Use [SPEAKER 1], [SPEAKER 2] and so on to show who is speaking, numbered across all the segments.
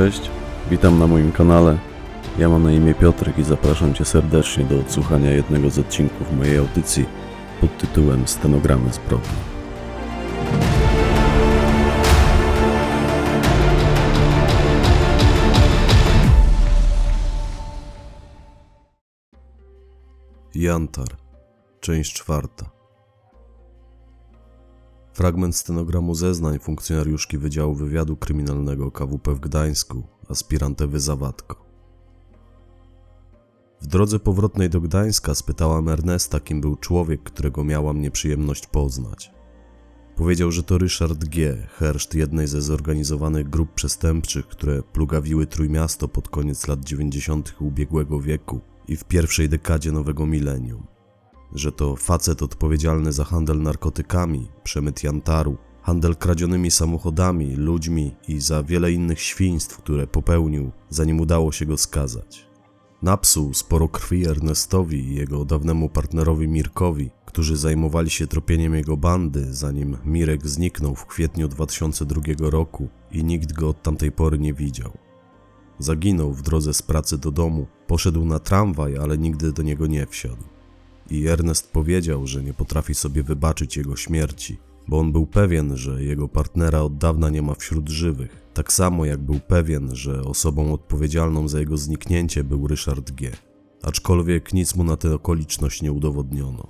[SPEAKER 1] Cześć, witam na moim kanale. Ja mam na imię Piotrek i zapraszam Cię serdecznie do odsłuchania jednego z odcinków mojej audycji pod tytułem Stenogramy zbrodni. Jantar, część czwarta. Fragment stenogramu zeznań funkcjonariuszki Wydziału Wywiadu Kryminalnego KWP w Gdańsku, aspirant Ewy Zawatko. W drodze powrotnej do Gdańska spytałam Ernesta, kim był człowiek, którego miałam nieprzyjemność poznać. Powiedział, że to Ryszard G., herszt jednej ze zorganizowanych grup przestępczych, które plugawiły Trójmiasto pod koniec lat 90. ubiegłego wieku i w pierwszej dekadzie nowego milenium że to facet odpowiedzialny za handel narkotykami, przemyt jantaru, handel kradzionymi samochodami, ludźmi i za wiele innych świństw, które popełnił, zanim udało się go skazać. Napsuł sporo krwi Ernestowi i jego dawnemu partnerowi Mirkowi, którzy zajmowali się tropieniem jego bandy, zanim Mirek zniknął w kwietniu 2002 roku i nikt go od tamtej pory nie widział. Zaginął w drodze z pracy do domu, poszedł na tramwaj, ale nigdy do niego nie wsiadł i Ernest powiedział, że nie potrafi sobie wybaczyć jego śmierci, bo on był pewien, że jego partnera od dawna nie ma wśród żywych, tak samo jak był pewien, że osobą odpowiedzialną za jego zniknięcie był Ryszard G. Aczkolwiek nic mu na tę okoliczność nie udowodniono.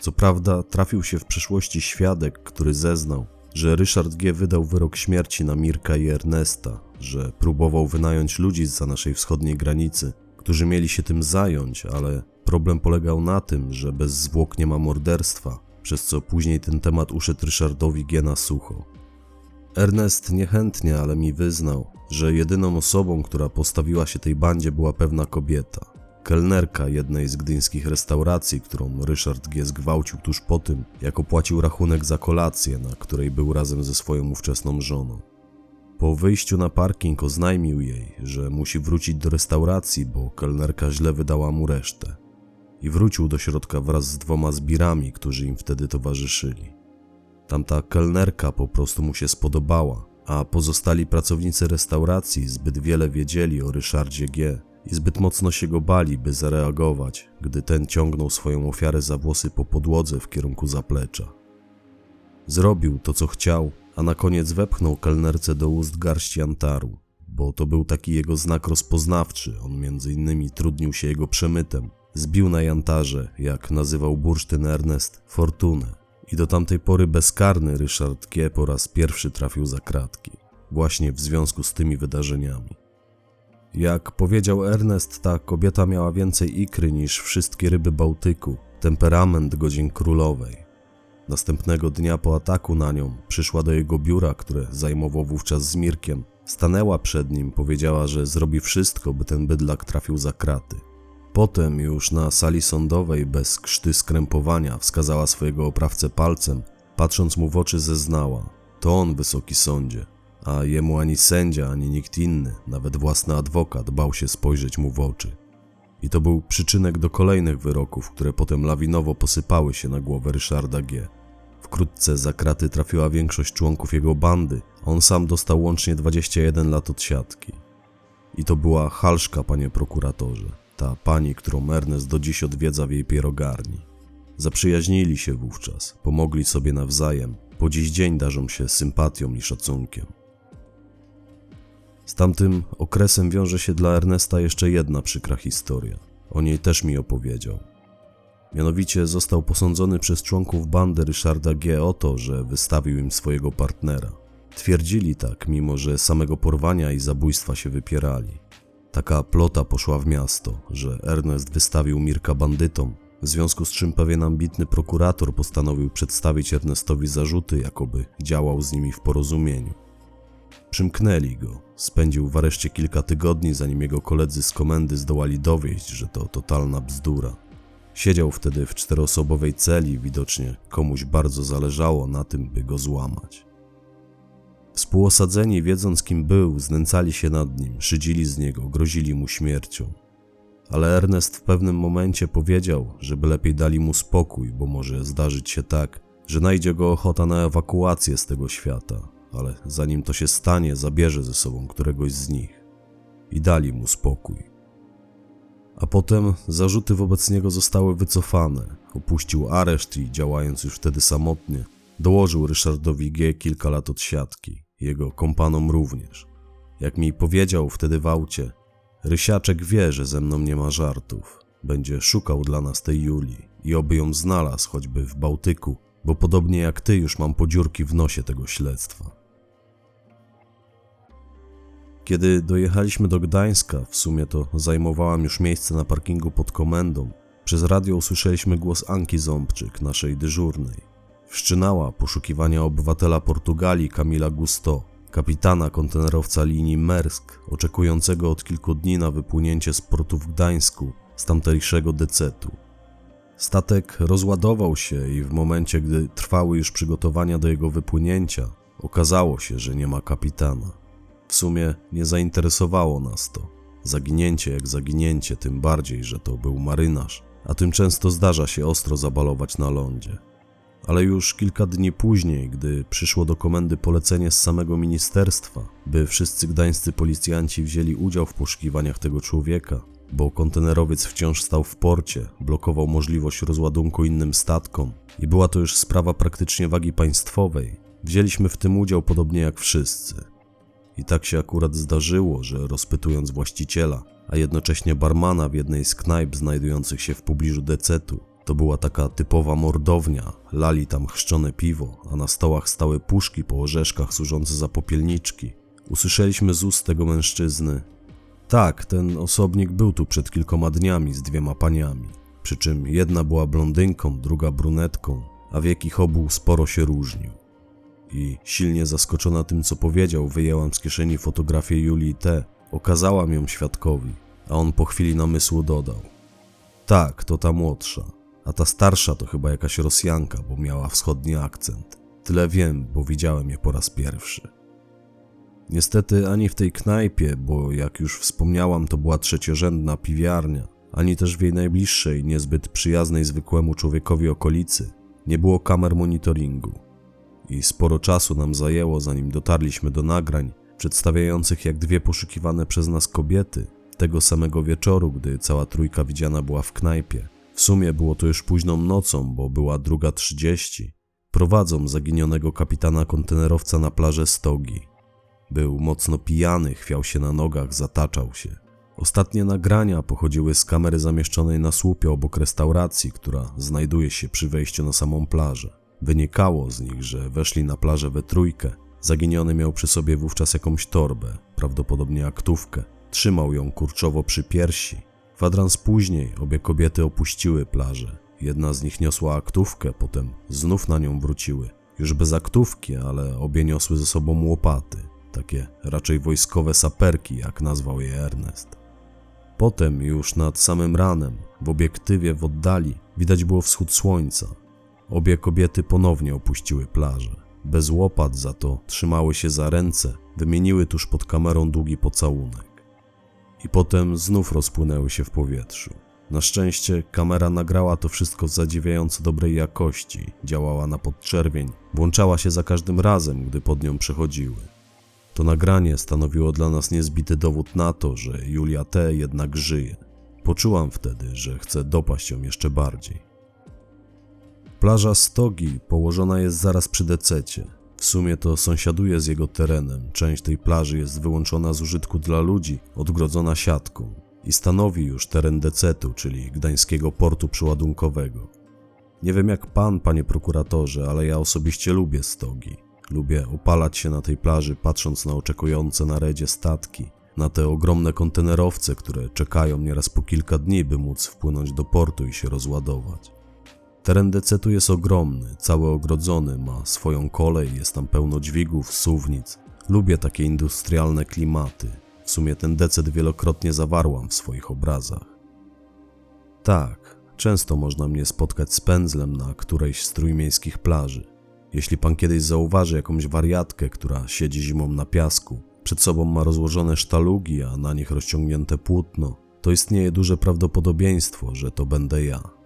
[SPEAKER 1] Co prawda, trafił się w przeszłości świadek, który zeznał, że Ryszard G. wydał wyrok śmierci na Mirka i Ernesta, że próbował wynająć ludzi za naszej wschodniej granicy, którzy mieli się tym zająć, ale Problem polegał na tym, że bez zwłok nie ma morderstwa, przez co później ten temat uszedł Ryszardowi G na sucho. Ernest niechętnie, ale mi wyznał, że jedyną osobą, która postawiła się tej bandzie była pewna kobieta. Kelnerka jednej z gdyńskich restauracji, którą Ryszard G. zgwałcił tuż po tym, jak opłacił rachunek za kolację, na której był razem ze swoją ówczesną żoną. Po wyjściu na parking oznajmił jej, że musi wrócić do restauracji, bo kelnerka źle wydała mu resztę i wrócił do środka wraz z dwoma zbirami, którzy im wtedy towarzyszyli. Tamta kelnerka po prostu mu się spodobała, a pozostali pracownicy restauracji zbyt wiele wiedzieli o Ryszardzie G. i zbyt mocno się go bali, by zareagować, gdy ten ciągnął swoją ofiarę za włosy po podłodze w kierunku zaplecza. Zrobił to, co chciał, a na koniec wepchnął kelnerce do ust garści antaru, bo to był taki jego znak rozpoznawczy, on między innymi trudnił się jego przemytem, Zbił na jantarze, jak nazywał bursztyn Ernest, fortunę. I do tamtej pory bezkarny Ryszard G. po raz pierwszy trafił za kratki, właśnie w związku z tymi wydarzeniami. Jak powiedział Ernest, ta kobieta miała więcej ikry niż wszystkie ryby Bałtyku, temperament godzin królowej. Następnego dnia po ataku na nią przyszła do jego biura, które zajmował wówczas z Mirkiem. Stanęła przed nim, powiedziała, że zrobi wszystko, by ten bydlak trafił za kraty. Potem już na sali sądowej bez krzty skrępowania wskazała swojego oprawcę palcem, patrząc mu w oczy zeznała. To on, wysoki sądzie, a jemu ani sędzia, ani nikt inny, nawet własny adwokat, bał się spojrzeć mu w oczy. I to był przyczynek do kolejnych wyroków, które potem lawinowo posypały się na głowę Ryszarda G. Wkrótce za kraty trafiła większość członków jego bandy, a on sam dostał łącznie 21 lat od siatki. I to była halszka, panie prokuratorze ta pani, którą Ernest do dziś odwiedza w jej pierogarni. Zaprzyjaźnili się wówczas, pomogli sobie nawzajem, po dziś dzień darzą się sympatią i szacunkiem. Z tamtym okresem wiąże się dla Ernesta jeszcze jedna przykra historia. O niej też mi opowiedział. Mianowicie został posądzony przez członków bandy Ryszarda G. o to, że wystawił im swojego partnera. Twierdzili tak, mimo że samego porwania i zabójstwa się wypierali. Taka plota poszła w miasto, że Ernest wystawił Mirka bandytom, w związku z czym pewien ambitny prokurator postanowił przedstawić Ernestowi zarzuty, jakoby działał z nimi w porozumieniu. Przymknęli go, spędził w areszcie kilka tygodni, zanim jego koledzy z komendy zdołali dowieść, że to totalna bzdura. Siedział wtedy w czteroosobowej celi, widocznie komuś bardzo zależało na tym, by go złamać. Współosadzeni, wiedząc kim był, znęcali się nad nim, szydzili z niego, grozili mu śmiercią. Ale Ernest w pewnym momencie powiedział, żeby lepiej dali mu spokój, bo może zdarzyć się tak, że najdzie go ochota na ewakuację z tego świata, ale zanim to się stanie, zabierze ze sobą któregoś z nich. I dali mu spokój. A potem zarzuty wobec niego zostały wycofane. Opuścił areszt i działając już wtedy samotnie, dołożył Ryszardowi G kilka lat od siatki, jego kompanom również. Jak mi powiedział wtedy w aucie, Rysiaczek wie, że ze mną nie ma żartów. Będzie szukał dla nas tej Julii i oby ją znalazł choćby w Bałtyku, bo podobnie jak ty już mam podziurki w nosie tego śledztwa. Kiedy dojechaliśmy do Gdańska, w sumie to zajmowałam już miejsce na parkingu pod komendą, przez radio usłyszeliśmy głos Anki Ząbczyk, naszej dyżurnej. Wszczynała poszukiwania obywatela Portugalii Kamila Gusto, kapitana kontenerowca linii Mersk, oczekującego od kilku dni na wypłynięcie z portu w Gdańsku z tamtejszego decetu. Statek rozładował się i w momencie, gdy trwały już przygotowania do jego wypłynięcia, okazało się, że nie ma kapitana. W sumie nie zainteresowało nas to. Zaginięcie jak zaginięcie, tym bardziej, że to był marynarz, a tym często zdarza się ostro zabalować na lądzie. Ale już kilka dni później, gdy przyszło do komendy polecenie z samego ministerstwa, by wszyscy gdańscy policjanci wzięli udział w poszukiwaniach tego człowieka, bo kontenerowiec wciąż stał w porcie, blokował możliwość rozładunku innym statkom i była to już sprawa praktycznie wagi państwowej, wzięliśmy w tym udział podobnie jak wszyscy. I tak się akurat zdarzyło, że rozpytując właściciela, a jednocześnie barmana w jednej z knajp znajdujących się w pobliżu decetu, to była taka typowa mordownia, lali tam chrzczone piwo, a na stołach stały puszki po orzeszkach służące za popielniczki. Usłyszeliśmy z ust tego mężczyzny, tak, ten osobnik był tu przed kilkoma dniami z dwiema paniami. Przy czym jedna była blondynką, druga brunetką, a wiek ich obu sporo się różnił. I silnie zaskoczona tym, co powiedział, wyjęłam z kieszeni fotografię Julii T. Okazałam ją świadkowi, a on po chwili namysłu dodał: Tak, to ta młodsza, a ta starsza to chyba jakaś Rosjanka, bo miała wschodni akcent. Tyle wiem, bo widziałem je po raz pierwszy. Niestety ani w tej knajpie, bo jak już wspomniałam, to była trzeciorzędna piwiarnia, ani też w jej najbliższej, niezbyt przyjaznej zwykłemu człowiekowi okolicy, nie było kamer monitoringu. I sporo czasu nam zajęło, zanim dotarliśmy do nagrań przedstawiających jak dwie poszukiwane przez nas kobiety tego samego wieczoru, gdy cała trójka widziana była w knajpie. W sumie było to już późną nocą, bo była druga trzydzieści. Prowadzą zaginionego kapitana kontenerowca na plażę Stogi. Był mocno pijany, chwiał się na nogach, zataczał się. Ostatnie nagrania pochodziły z kamery zamieszczonej na słupie obok restauracji, która znajduje się przy wejściu na samą plażę. Wynikało z nich, że weszli na plażę we trójkę. Zaginiony miał przy sobie wówczas jakąś torbę, prawdopodobnie aktówkę. Trzymał ją kurczowo przy piersi. Kwadrans później obie kobiety opuściły plażę. Jedna z nich niosła aktówkę, potem znów na nią wróciły. Już bez aktówki, ale obie niosły ze sobą łopaty takie raczej wojskowe saperki, jak nazwał je Ernest. Potem, już nad samym ranem, w obiektywie w oddali, widać było wschód słońca. Obie kobiety ponownie opuściły plażę. Bez łopat za to trzymały się za ręce, wymieniły tuż pod kamerą długi pocałunek. I potem znów rozpłynęły się w powietrzu. Na szczęście kamera nagrała to wszystko z zadziwiająco dobrej jakości, działała na podczerwień, włączała się za każdym razem, gdy pod nią przechodziły. To nagranie stanowiło dla nas niezbity dowód na to, że Julia T. jednak żyje. Poczułam wtedy, że chcę dopaść ją jeszcze bardziej. Plaża Stogi położona jest zaraz przy dececie. W sumie to sąsiaduje z jego terenem. Część tej plaży jest wyłączona z użytku dla ludzi, odgrodzona siatką i stanowi już teren decetu, czyli gdańskiego portu przyładunkowego. Nie wiem jak pan, panie prokuratorze, ale ja osobiście lubię Stogi. Lubię opalać się na tej plaży, patrząc na oczekujące na redzie statki, na te ogromne kontenerowce, które czekają nieraz po kilka dni, by móc wpłynąć do portu i się rozładować. Teren decetu jest ogromny, cały ogrodzony, ma swoją kolej, jest tam pełno dźwigów, suwnic. Lubię takie industrialne klimaty. W sumie ten decet wielokrotnie zawarłam w swoich obrazach. Tak, często można mnie spotkać z pędzlem na którejś z trójmiejskich plaży. Jeśli pan kiedyś zauważy jakąś wariatkę, która siedzi zimą na piasku, przed sobą ma rozłożone sztalugi, a na nich rozciągnięte płótno, to istnieje duże prawdopodobieństwo, że to będę ja.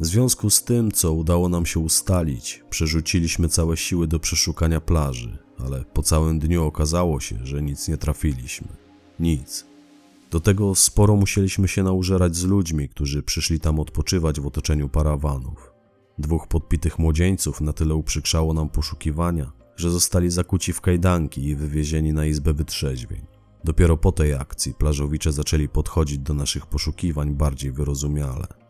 [SPEAKER 1] W związku z tym, co udało nam się ustalić, przerzuciliśmy całe siły do przeszukania plaży, ale po całym dniu okazało się, że nic nie trafiliśmy. Nic. Do tego sporo musieliśmy się naużerać z ludźmi, którzy przyszli tam odpoczywać w otoczeniu parawanów. Dwóch podpitych młodzieńców na tyle uprzykrzało nam poszukiwania, że zostali zakuci w kajdanki i wywiezieni na izbę wytrzeźwień. Dopiero po tej akcji plażowicze zaczęli podchodzić do naszych poszukiwań bardziej wyrozumiale.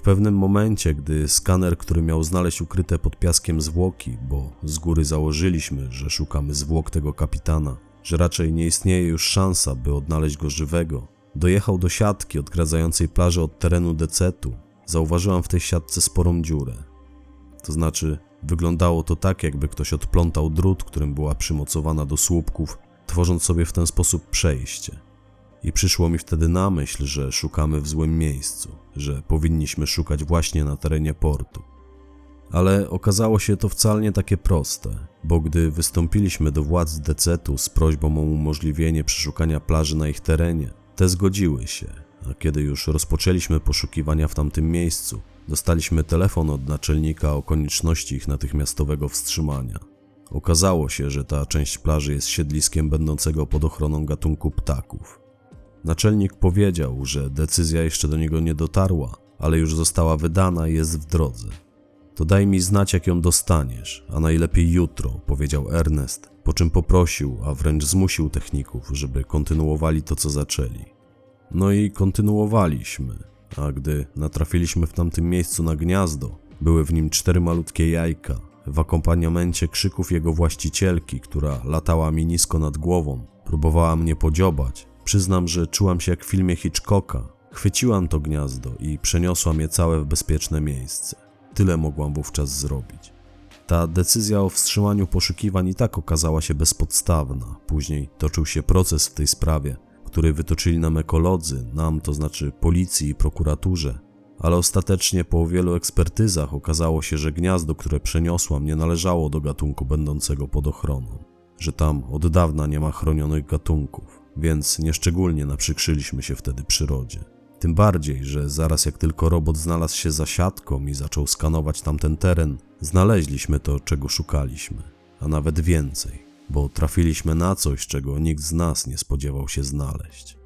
[SPEAKER 1] W pewnym momencie, gdy skaner, który miał znaleźć ukryte pod piaskiem zwłoki, bo z góry założyliśmy, że szukamy zwłok tego kapitana, że raczej nie istnieje już szansa, by odnaleźć go żywego, dojechał do siatki odgradzającej plażę od terenu decetu, zauważyłam w tej siatce sporą dziurę. To znaczy, wyglądało to tak, jakby ktoś odplątał drut, którym była przymocowana do słupków, tworząc sobie w ten sposób przejście. I przyszło mi wtedy na myśl, że szukamy w złym miejscu, że powinniśmy szukać właśnie na terenie portu. Ale okazało się to wcale nie takie proste, bo gdy wystąpiliśmy do władz Decetu z prośbą o umożliwienie przeszukania plaży na ich terenie, te zgodziły się, a kiedy już rozpoczęliśmy poszukiwania w tamtym miejscu, dostaliśmy telefon od naczelnika o konieczności ich natychmiastowego wstrzymania. Okazało się, że ta część plaży jest siedliskiem będącego pod ochroną gatunku ptaków. Naczelnik powiedział, że decyzja jeszcze do niego nie dotarła, ale już została wydana i jest w drodze. To daj mi znać, jak ją dostaniesz, a najlepiej jutro, powiedział Ernest, po czym poprosił, a wręcz zmusił techników, żeby kontynuowali to, co zaczęli. No i kontynuowaliśmy, a gdy natrafiliśmy w tamtym miejscu na gniazdo, były w nim cztery malutkie jajka, w akompaniamencie krzyków jego właścicielki, która latała mi nisko nad głową, próbowała mnie podziobać. Przyznam, że czułam się jak w filmie Hitchcocka. Chwyciłam to gniazdo i przeniosłam je całe w bezpieczne miejsce. Tyle mogłam wówczas zrobić. Ta decyzja o wstrzymaniu poszukiwań i tak okazała się bezpodstawna. Później toczył się proces w tej sprawie, który wytoczyli nam ekolodzy, nam to znaczy policji i prokuraturze, ale ostatecznie po wielu ekspertyzach okazało się, że gniazdo, które przeniosłam, nie należało do gatunku będącego pod ochroną, że tam od dawna nie ma chronionych gatunków, więc nieszczególnie naprzykrzyliśmy się wtedy przyrodzie. Tym bardziej, że zaraz jak tylko robot znalazł się za siatką i zaczął skanować tamten teren, znaleźliśmy to, czego szukaliśmy, a nawet więcej, bo trafiliśmy na coś, czego nikt z nas nie spodziewał się znaleźć.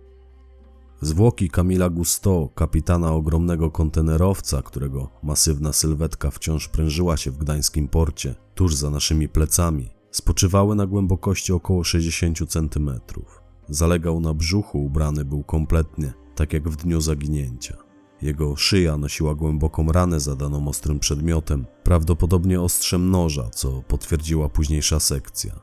[SPEAKER 1] Zwłoki Kamila Gusto, kapitana ogromnego kontenerowca, którego masywna sylwetka wciąż prężyła się w gdańskim porcie, tuż za naszymi plecami, spoczywały na głębokości około 60 centymetrów. Zalegał na brzuchu, ubrany był kompletnie, tak jak w dniu zaginięcia. Jego szyja nosiła głęboką ranę zadaną ostrym przedmiotem, prawdopodobnie ostrzem noża, co potwierdziła późniejsza sekcja.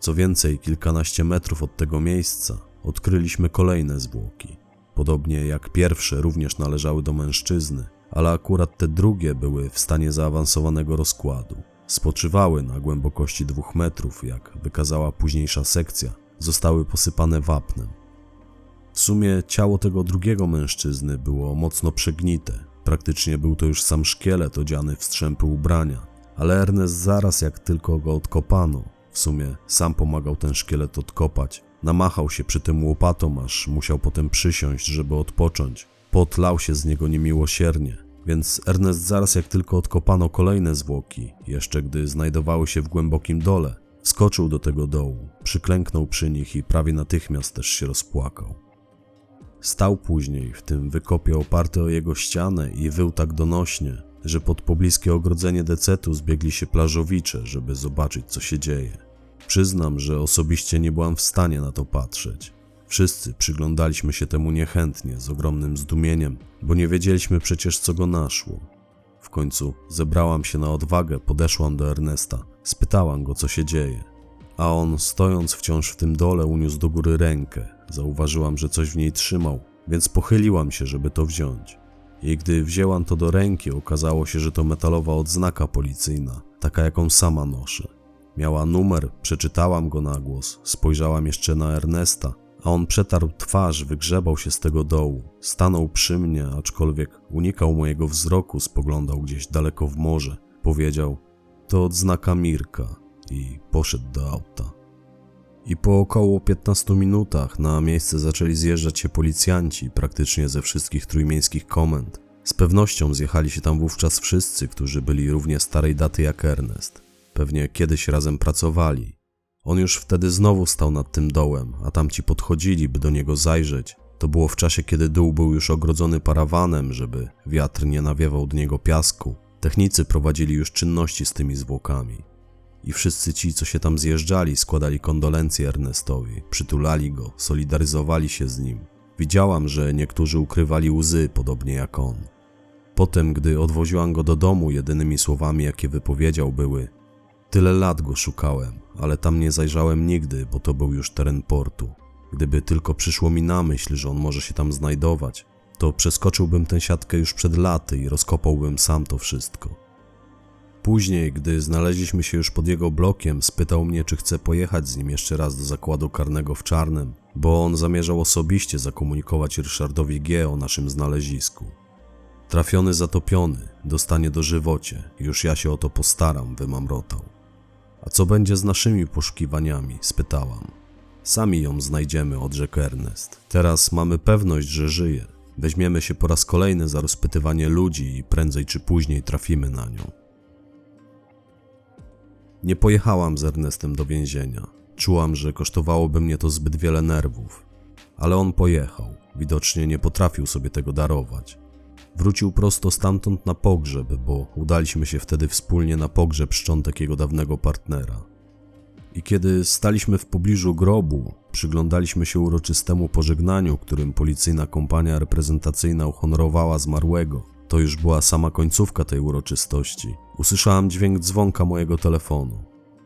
[SPEAKER 1] Co więcej, kilkanaście metrów od tego miejsca odkryliśmy kolejne zwłoki. Podobnie jak pierwsze, również należały do mężczyzny, ale akurat te drugie były w stanie zaawansowanego rozkładu. Spoczywały na głębokości dwóch metrów, jak wykazała późniejsza sekcja, zostały posypane wapnem. W sumie ciało tego drugiego mężczyzny było mocno przegnite. Praktycznie był to już sam szkielet odziany w strzępy ubrania, ale Ernest zaraz jak tylko go odkopano, w sumie sam pomagał ten szkielet odkopać, namachał się przy tym łopatą, aż musiał potem przysiąść, żeby odpocząć. Potlał się z niego niemiłosiernie, więc Ernest zaraz jak tylko odkopano kolejne zwłoki, jeszcze gdy znajdowały się w głębokim dole, wskoczył do tego dołu, przyklęknął przy nich i prawie natychmiast też się rozpłakał. Stał później w tym wykopie oparty o jego ścianę i wył tak donośnie, że pod pobliskie ogrodzenie decetu zbiegli się plażowicze, żeby zobaczyć co się dzieje. Przyznam, że osobiście nie byłam w stanie na to patrzeć. Wszyscy przyglądaliśmy się temu niechętnie, z ogromnym zdumieniem, bo nie wiedzieliśmy przecież co go naszło. W końcu zebrałam się na odwagę, podeszłam do Ernesta, spytałam go co się dzieje. A on, stojąc wciąż w tym dole, uniósł do góry rękę. Zauważyłam, że coś w niej trzymał, więc pochyliłam się, żeby to wziąć. I gdy wzięłam to do ręki, okazało się, że to metalowa odznaka policyjna, taka jaką sama noszę. Miała numer, przeczytałam go na głos, spojrzałam jeszcze na Ernesta, a on przetarł twarz, wygrzebał się z tego dołu, stanął przy mnie, aczkolwiek unikał mojego wzroku, spoglądał gdzieś daleko w morze. Powiedział: To odznaka Mirka i poszedł do auta. I po około 15 minutach na miejsce zaczęli zjeżdżać się policjanci praktycznie ze wszystkich trójmiejskich komend. Z pewnością zjechali się tam wówczas wszyscy, którzy byli równie starej daty jak Ernest. Pewnie kiedyś razem pracowali. On już wtedy znowu stał nad tym dołem, a tamci podchodzili, by do niego zajrzeć. To było w czasie, kiedy dół był już ogrodzony parawanem, żeby wiatr nie nawiewał do niego piasku. Technicy prowadzili już czynności z tymi zwłokami. I wszyscy ci, co się tam zjeżdżali, składali kondolencje Ernestowi, przytulali go, solidaryzowali się z nim. Widziałam, że niektórzy ukrywali łzy, podobnie jak on. Potem, gdy odwoziłam go do domu, jedynymi słowami, jakie wypowiedział, były: Tyle lat go szukałem, ale tam nie zajrzałem nigdy, bo to był już teren portu. Gdyby tylko przyszło mi na myśl, że on może się tam znajdować, to przeskoczyłbym tę siatkę już przed laty i rozkopałbym sam to wszystko. Później, gdy znaleźliśmy się już pod jego blokiem, spytał mnie, czy chcę pojechać z nim jeszcze raz do zakładu karnego w Czarnem, bo on zamierzał osobiście zakomunikować Ryszardowi G. o naszym znalezisku. Trafiony zatopiony, dostanie do żywocie, już ja się o to postaram, wymamrotał. A co będzie z naszymi poszukiwaniami? spytałam. Sami ją znajdziemy, odrzekł Ernest. Teraz mamy pewność, że żyje. Weźmiemy się po raz kolejny za rozpytywanie ludzi i prędzej czy później trafimy na nią. Nie pojechałam z Ernestem do więzienia. Czułam, że kosztowałoby mnie to zbyt wiele nerwów. Ale on pojechał. Widocznie nie potrafił sobie tego darować. Wrócił prosto stamtąd na pogrzeb, bo udaliśmy się wtedy wspólnie na pogrzeb szczątek jego dawnego partnera. I kiedy staliśmy w pobliżu grobu, przyglądaliśmy się uroczystemu pożegnaniu, którym policyjna kompania reprezentacyjna uhonorowała zmarłego, to już była sama końcówka tej uroczystości. Usłyszałam dźwięk dzwonka mojego telefonu.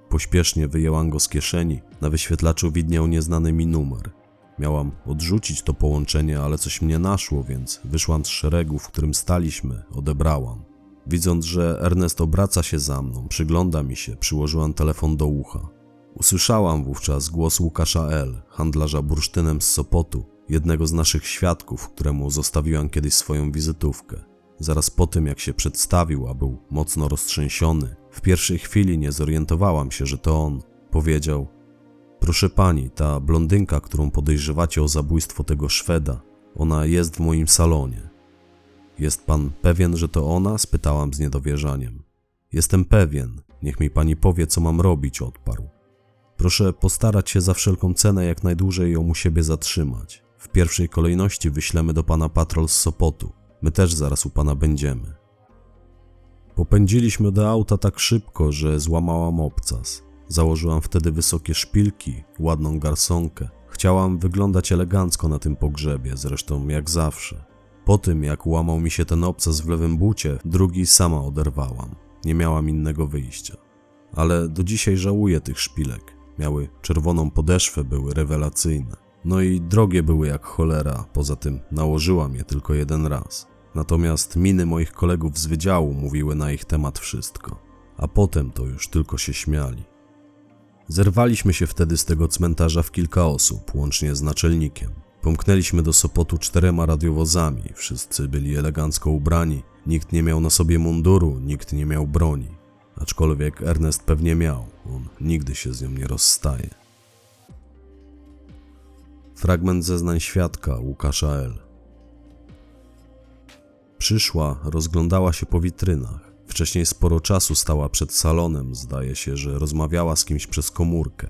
[SPEAKER 1] Pośpiesznie wyjęłam go z kieszeni, na wyświetlaczu widniał nieznany mi numer. Miałam odrzucić to połączenie, ale coś mnie naszło, więc wyszłam z szeregu, w którym staliśmy, odebrałam. Widząc, że Ernest obraca się za mną, przygląda mi się, przyłożyłam telefon do ucha. Usłyszałam wówczas głos Łukasza L., handlarza bursztynem z Sopotu, jednego z naszych świadków, któremu zostawiłam kiedyś swoją wizytówkę. Zaraz po tym, jak się przedstawił, a był mocno roztrzęsiony, w pierwszej chwili nie zorientowałam się, że to on. Powiedział: Proszę pani, ta blondynka, którą podejrzewacie o zabójstwo tego Szweda, ona jest w moim salonie. Jest pan pewien, że to ona? spytałam z niedowierzaniem. Jestem pewien. Niech mi pani powie, co mam robić, odparł. Proszę postarać się za wszelką cenę jak najdłużej ją u siebie zatrzymać. W pierwszej kolejności wyślemy do pana patrol z Sopotu. My też zaraz u pana będziemy. Popędziliśmy do auta tak szybko, że złamałam obcas. Założyłam wtedy wysokie szpilki, ładną garsonkę. Chciałam wyglądać elegancko na tym pogrzebie, zresztą jak zawsze. Po tym, jak łamał mi się ten obcas w lewym bucie, drugi sama oderwałam. Nie miałam innego wyjścia. Ale do dzisiaj żałuję tych szpilek. Miały czerwoną podeszwę, były rewelacyjne. No i drogie były jak cholera, poza tym nałożyłam je tylko jeden raz. Natomiast miny moich kolegów z wydziału mówiły na ich temat wszystko. A potem to już tylko się śmiali. Zerwaliśmy się wtedy z tego cmentarza w kilka osób, łącznie z naczelnikiem. Pomknęliśmy do Sopotu czterema radiowozami, wszyscy byli elegancko ubrani, nikt nie miał na sobie munduru, nikt nie miał broni. Aczkolwiek Ernest pewnie miał, on nigdy się z nią nie rozstaje. Fragment zeznań świadka Łukasza L. Przyszła, rozglądała się po witrynach. Wcześniej sporo czasu stała przed salonem, zdaje się, że rozmawiała z kimś przez komórkę.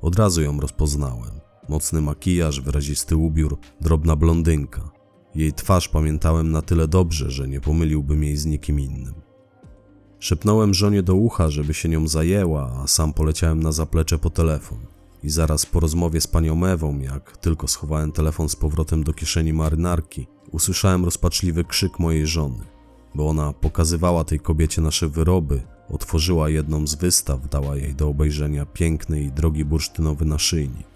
[SPEAKER 1] Od razu ją rozpoznałem. Mocny makijaż, wyrazisty ubiór, drobna blondynka. Jej twarz pamiętałem na tyle dobrze, że nie pomyliłbym jej z nikim innym. Szepnąłem żonie do ucha, żeby się nią zajęła, a sam poleciałem na zaplecze po telefon. I zaraz po rozmowie z panią Ewą, jak tylko schowałem telefon z powrotem do kieszeni marynarki, usłyszałem rozpaczliwy krzyk mojej żony, bo ona pokazywała tej kobiecie nasze wyroby, otworzyła jedną z wystaw, dała jej do obejrzenia piękny i drogi bursztynowy naszyjnik.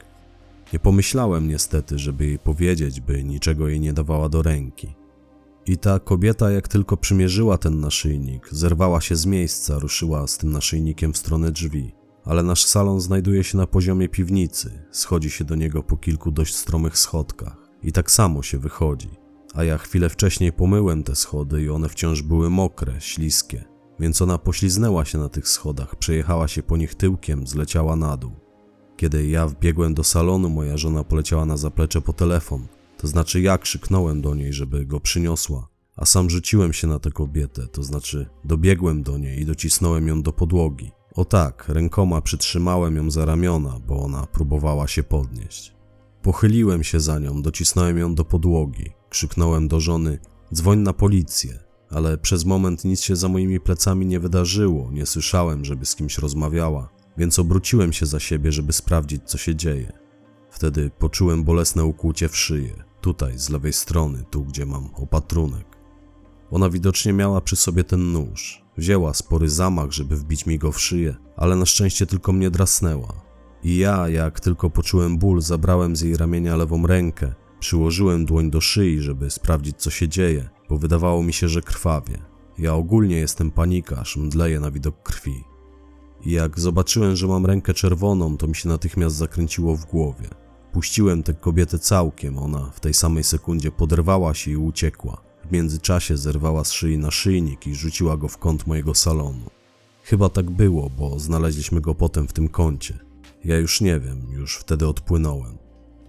[SPEAKER 1] Nie pomyślałem niestety, żeby jej powiedzieć, by niczego jej nie dawała do ręki. I ta kobieta, jak tylko przymierzyła ten naszyjnik, zerwała się z miejsca, ruszyła z tym naszyjnikiem w stronę drzwi. Ale nasz salon znajduje się na poziomie piwnicy, schodzi się do niego po kilku dość stromych schodkach. I tak samo się wychodzi. A ja chwilę wcześniej pomyłem te schody i one wciąż były mokre, śliskie. Więc ona pośliznęła się na tych schodach, przejechała się po nich tyłkiem, zleciała na dół. Kiedy ja wbiegłem do salonu, moja żona poleciała na zaplecze po telefon. To znaczy ja krzyknąłem do niej, żeby go przyniosła. a sam rzuciłem się na tę kobietę, to znaczy dobiegłem do niej i docisnąłem ją do podłogi. O tak, rękoma przytrzymałem ją za ramiona, bo ona próbowała się podnieść. Pochyliłem się za nią, docisnąłem ją do podłogi, krzyknąłem do żony: Dzwoń na policję, ale przez moment nic się za moimi plecami nie wydarzyło, nie słyszałem, żeby z kimś rozmawiała, więc obróciłem się za siebie, żeby sprawdzić, co się dzieje. Wtedy poczułem bolesne ukłucie w szyję, tutaj, z lewej strony, tu gdzie mam opatrunek. Ona widocznie miała przy sobie ten nóż. Wzięła spory zamach, żeby wbić mi go w szyję, ale na szczęście tylko mnie drasnęła. I ja, jak tylko poczułem ból, zabrałem z jej ramienia lewą rękę, przyłożyłem dłoń do szyi, żeby sprawdzić, co się dzieje, bo wydawało mi się, że krwawie. Ja ogólnie jestem panikarz, mdleję na widok krwi. I jak zobaczyłem, że mam rękę czerwoną, to mi się natychmiast zakręciło w głowie. Puściłem tę kobietę całkiem, ona w tej samej sekundzie poderwała się i uciekła. W międzyczasie zerwała z szyi naszyjnik i rzuciła go w kąt mojego salonu. Chyba tak było, bo znaleźliśmy go potem w tym kącie. Ja już nie wiem, już wtedy odpłynąłem.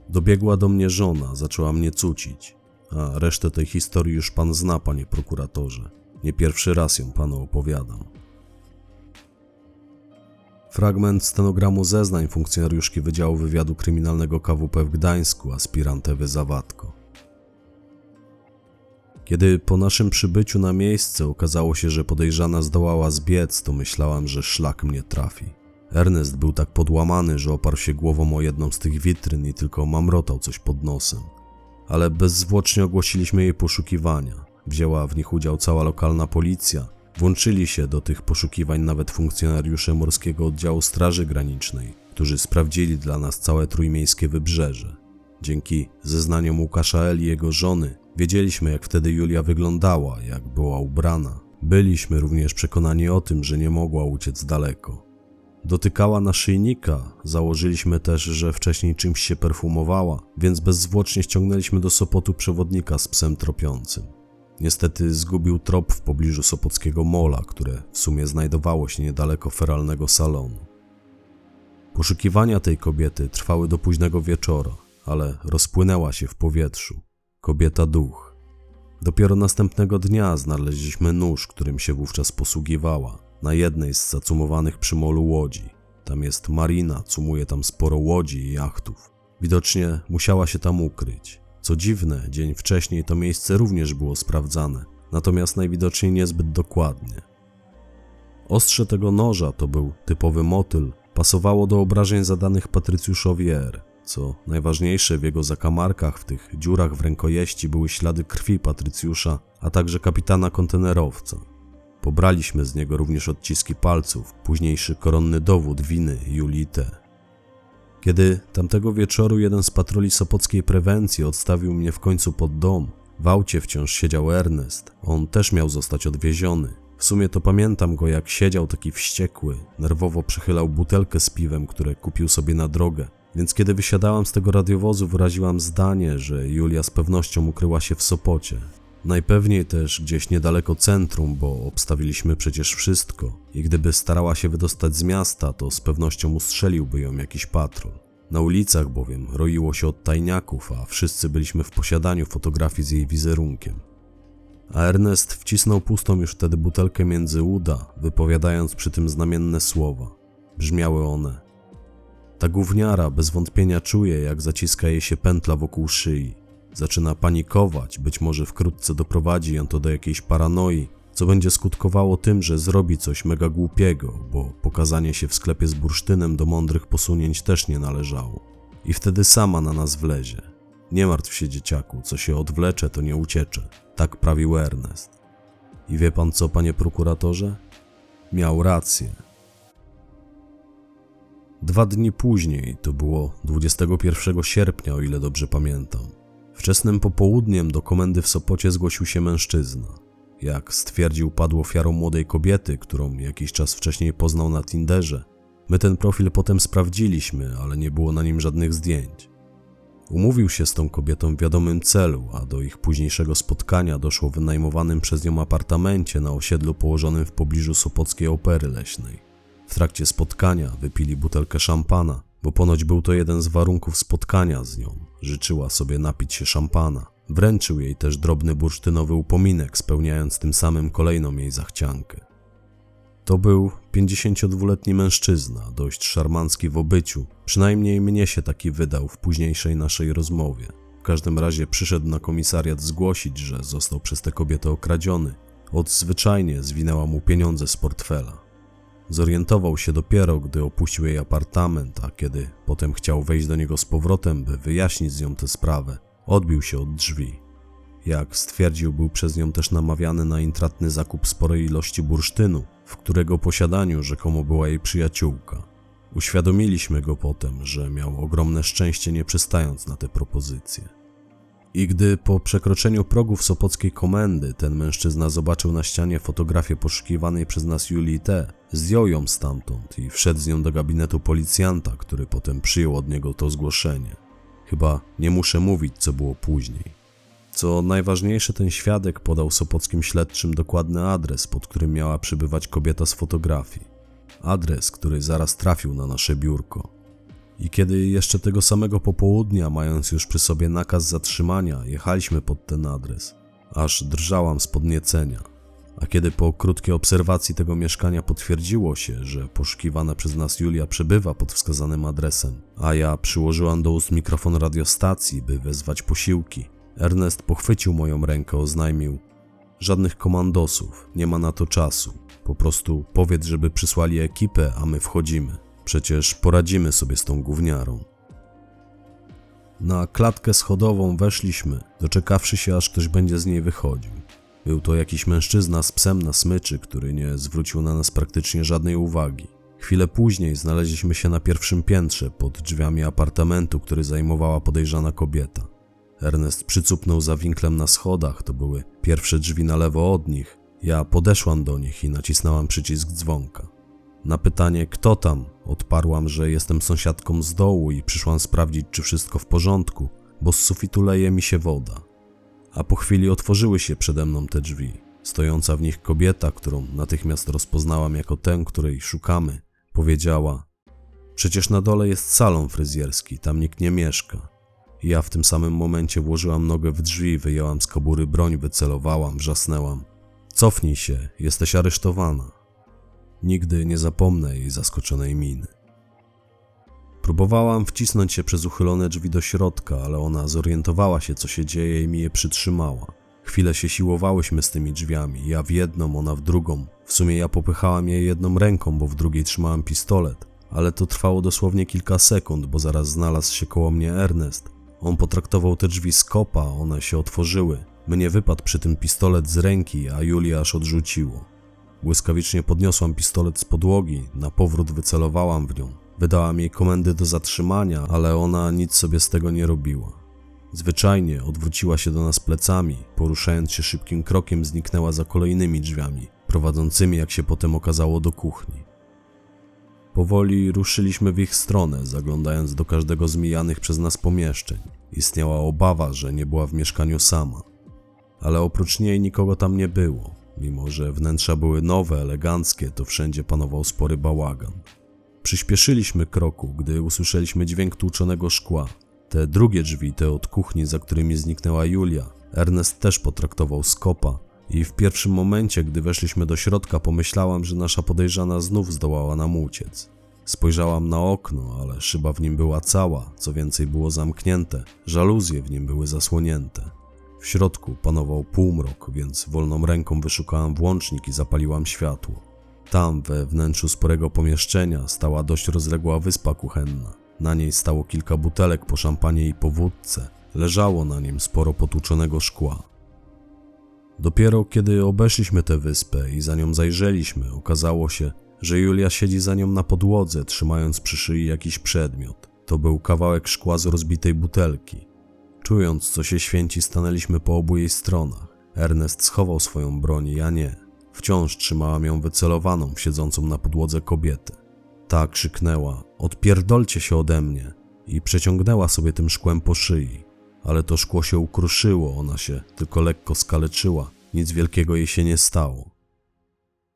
[SPEAKER 1] Dobiegła do mnie żona, zaczęła mnie cucić. A resztę tej historii już pan zna, panie prokuratorze. Nie pierwszy raz ją panu opowiadam. Fragment stenogramu zeznań funkcjonariuszki Wydziału Wywiadu Kryminalnego KWP w Gdańsku, aspirant Ewy Zawatko. Kiedy po naszym przybyciu na miejsce okazało się, że podejrzana zdołała zbiec, to myślałam, że szlak mnie trafi. Ernest był tak podłamany, że oparł się głową o jedną z tych witryn i tylko mamrotał coś pod nosem. Ale bezzwłocznie ogłosiliśmy jej poszukiwania. Wzięła w nich udział cała lokalna policja. Włączyli się do tych poszukiwań nawet funkcjonariusze Morskiego Oddziału Straży Granicznej, którzy sprawdzili dla nas całe trójmiejskie wybrzeże. Dzięki zeznaniom Łukasza L. i jego żony wiedzieliśmy, jak wtedy Julia wyglądała, jak była ubrana. Byliśmy również przekonani o tym, że nie mogła uciec daleko. Dotykała naszyjnika, założyliśmy też, że wcześniej czymś się perfumowała, więc bezzwłocznie ściągnęliśmy do Sopotu przewodnika z psem tropiącym. Niestety zgubił trop w pobliżu Sopockiego Mola, które w sumie znajdowało się niedaleko feralnego salonu. Poszukiwania tej kobiety trwały do późnego wieczora, ale rozpłynęła się w powietrzu. Kobieta duch. Dopiero następnego dnia znaleźliśmy nóż, którym się wówczas posługiwała, na jednej z zacumowanych przy molu łodzi. Tam jest marina, cumuje tam sporo łodzi i jachtów. Widocznie musiała się tam ukryć. Co dziwne, dzień wcześniej to miejsce również było sprawdzane, natomiast najwidoczniej niezbyt dokładnie. Ostrze tego noża to był typowy motyl, pasowało do obrażeń zadanych Patrycjuszowi R. Co najważniejsze, w jego zakamarkach, w tych dziurach w rękojeści były ślady krwi Patrycjusza, a także kapitana kontenerowca. Pobraliśmy z niego również odciski palców, późniejszy koronny dowód winy Julii T. Kiedy tamtego wieczoru jeden z patroli sopockiej prewencji odstawił mnie w końcu pod dom, w aucie wciąż siedział Ernest. On też miał zostać odwieziony. W sumie to pamiętam go, jak siedział taki wściekły, nerwowo przechylał butelkę z piwem, które kupił sobie na drogę. Więc kiedy wysiadałam z tego radiowozu, wyraziłam zdanie, że Julia z pewnością ukryła się w Sopocie. Najpewniej też gdzieś niedaleko centrum, bo obstawiliśmy przecież wszystko i gdyby starała się wydostać z miasta, to z pewnością ustrzeliłby ją jakiś patrol. Na ulicach bowiem roiło się od tajniaków, a wszyscy byliśmy w posiadaniu fotografii z jej wizerunkiem. A Ernest wcisnął pustą już wtedy butelkę między uda, wypowiadając przy tym znamienne słowa. Brzmiały one: Ta gówniara bez wątpienia czuje, jak zaciska jej się pętla wokół szyi. Zaczyna panikować, być może wkrótce doprowadzi ją to do jakiejś paranoi, co będzie skutkowało tym, że zrobi coś mega głupiego, bo pokazanie się w sklepie z bursztynem do mądrych posunięć też nie należało. I wtedy sama na nas wlezie. Nie martw się, dzieciaku, co się odwlecze, to nie uciecze. Tak prawił Ernest. I wie pan co, panie prokuratorze? Miał rację. Dwa dni później, to było 21 sierpnia, o ile dobrze pamiętam, wczesnym popołudniem do komendy w Sopocie zgłosił się mężczyzna. Jak stwierdził, padł ofiarą młodej kobiety, którą jakiś czas wcześniej poznał na Tinderze. My ten profil potem sprawdziliśmy, ale nie było na nim żadnych zdjęć. Umówił się z tą kobietą w wiadomym celu, a do ich późniejszego spotkania doszło w wynajmowanym przez nią apartamencie na osiedlu położonym w pobliżu Sopockiej Opery Leśnej. W trakcie spotkania wypili butelkę szampana, bo ponoć był to jeden z warunków spotkania z nią. Życzyła sobie napić się szampana. Wręczył jej też drobny bursztynowy upominek, spełniając tym samym kolejną jej zachciankę. To był 52-letni mężczyzna, dość szarmancki w obyciu, przynajmniej mnie się taki wydał w późniejszej naszej rozmowie. W każdym razie przyszedł na komisariat zgłosić, że został przez tę kobietę okradziony. Odzwyczajnie zwinęła mu pieniądze z portfela. Zorientował się dopiero, gdy opuścił jej apartament, a kiedy potem chciał wejść do niego z powrotem, by wyjaśnić z nią tę sprawę, odbił się od drzwi. Jak stwierdził, był przez nią też namawiany na intratny zakup sporej ilości bursztynu, w którego posiadaniu rzekomo była jej przyjaciółka. Uświadomiliśmy go potem, że miał ogromne szczęście nie przystając na te propozycje. I gdy po przekroczeniu progów Sopockiej komendy ten mężczyzna zobaczył na ścianie fotografię poszukiwanej przez nas Julii T., zdjął ją stamtąd i wszedł z nią do gabinetu policjanta, który potem przyjął od niego to zgłoszenie. Chyba nie muszę mówić, co było później. Co najważniejsze, ten świadek podał sopockim śledczym dokładny adres, pod którym miała przybywać kobieta z fotografii. Adres, który zaraz trafił na nasze biurko. I kiedy jeszcze tego samego popołudnia, mając już przy sobie nakaz zatrzymania, jechaliśmy pod ten adres, aż drżałam z podniecenia. A kiedy po krótkiej obserwacji tego mieszkania potwierdziło się, że poszukiwana przez nas Julia przebywa pod wskazanym adresem, a ja przyłożyłam do ust mikrofon radiostacji, by wezwać posiłki, Ernest pochwycił moją rękę, oznajmił: Żadnych komandosów, nie ma na to czasu. Po prostu powiedz, żeby przysłali ekipę, a my wchodzimy. Przecież poradzimy sobie z tą gówniarą. Na klatkę schodową weszliśmy, doczekawszy się, aż ktoś będzie z niej wychodził. Był to jakiś mężczyzna z psem na smyczy, który nie zwrócił na nas praktycznie żadnej uwagi. Chwilę później znaleźliśmy się na pierwszym piętrze, pod drzwiami apartamentu, który zajmowała podejrzana kobieta. Ernest przycupnął za winklem na schodach, to były pierwsze drzwi na lewo od nich. Ja podeszłam do nich i nacisnęłam przycisk dzwonka. Na pytanie, kto tam, odparłam, że jestem sąsiadką z dołu i przyszłam sprawdzić, czy wszystko w porządku, bo z sufitu leje mi się woda. A po chwili otworzyły się przede mną te drzwi. Stojąca w nich kobieta, którą natychmiast rozpoznałam jako tę, której szukamy, powiedziała: Przecież na dole jest salon fryzjerski, tam nikt nie mieszka. Ja w tym samym momencie włożyłam nogę w drzwi, wyjęłam z kobury broń, wycelowałam, wrzasnęłam. Cofnij się, jesteś aresztowana. Nigdy nie zapomnę jej zaskoczonej miny. Próbowałam wcisnąć się przez uchylone drzwi do środka, ale ona zorientowała się, co się dzieje i mi je przytrzymała. Chwilę się siłowałyśmy z tymi drzwiami, ja w jedną, ona w drugą. W sumie ja popychałam je jedną ręką, bo w drugiej trzymałam pistolet, ale to trwało dosłownie kilka sekund, bo zaraz znalazł się koło mnie Ernest, on potraktował te drzwi z kopa, one się otworzyły. Mnie wypadł przy tym pistolet z ręki, a Julia aż odrzuciło. Błyskawicznie podniosłam pistolet z podłogi, na powrót wycelowałam w nią. Wydałam jej komendy do zatrzymania, ale ona nic sobie z tego nie robiła. Zwyczajnie odwróciła się do nas plecami, poruszając się szybkim krokiem, zniknęła za kolejnymi drzwiami, prowadzącymi, jak się potem okazało, do kuchni. Powoli ruszyliśmy w ich stronę, zaglądając do każdego z mijanych przez nas pomieszczeń. Istniała obawa, że nie była w mieszkaniu sama. Ale oprócz niej nikogo tam nie było. Mimo, że wnętrza były nowe, eleganckie, to wszędzie panował spory bałagan. Przyspieszyliśmy kroku, gdy usłyszeliśmy dźwięk tłuczonego szkła. Te drugie drzwi, te od kuchni, za którymi zniknęła Julia, Ernest też potraktował skopa i w pierwszym momencie, gdy weszliśmy do środka, pomyślałam, że nasza podejrzana znów zdołała nam uciec. Spojrzałam na okno, ale szyba w nim była cała, co więcej było zamknięte, żaluzje w nim były zasłonięte. W środku panował półmrok, więc wolną ręką wyszukałam włącznik i zapaliłam światło. Tam, we wnętrzu sporego pomieszczenia, stała dość rozległa wyspa kuchenna. Na niej stało kilka butelek po szampanie i po wódce. Leżało na nim sporo potłuczonego szkła. Dopiero kiedy obeszliśmy tę wyspę i za nią zajrzeliśmy, okazało się, że Julia siedzi za nią na podłodze, trzymając przy szyi jakiś przedmiot. To był kawałek szkła z rozbitej butelki. Czując, co się święci, stanęliśmy po obu jej stronach. Ernest schował swoją broń, ja nie. Wciąż trzymałam ją wycelowaną w siedzącą na podłodze kobietę. Ta krzyknęła: Odpierdolcie się ode mnie! i przeciągnęła sobie tym szkłem po szyi. Ale to szkło się ukruszyło, ona się tylko lekko skaleczyła, nic wielkiego jej się nie stało.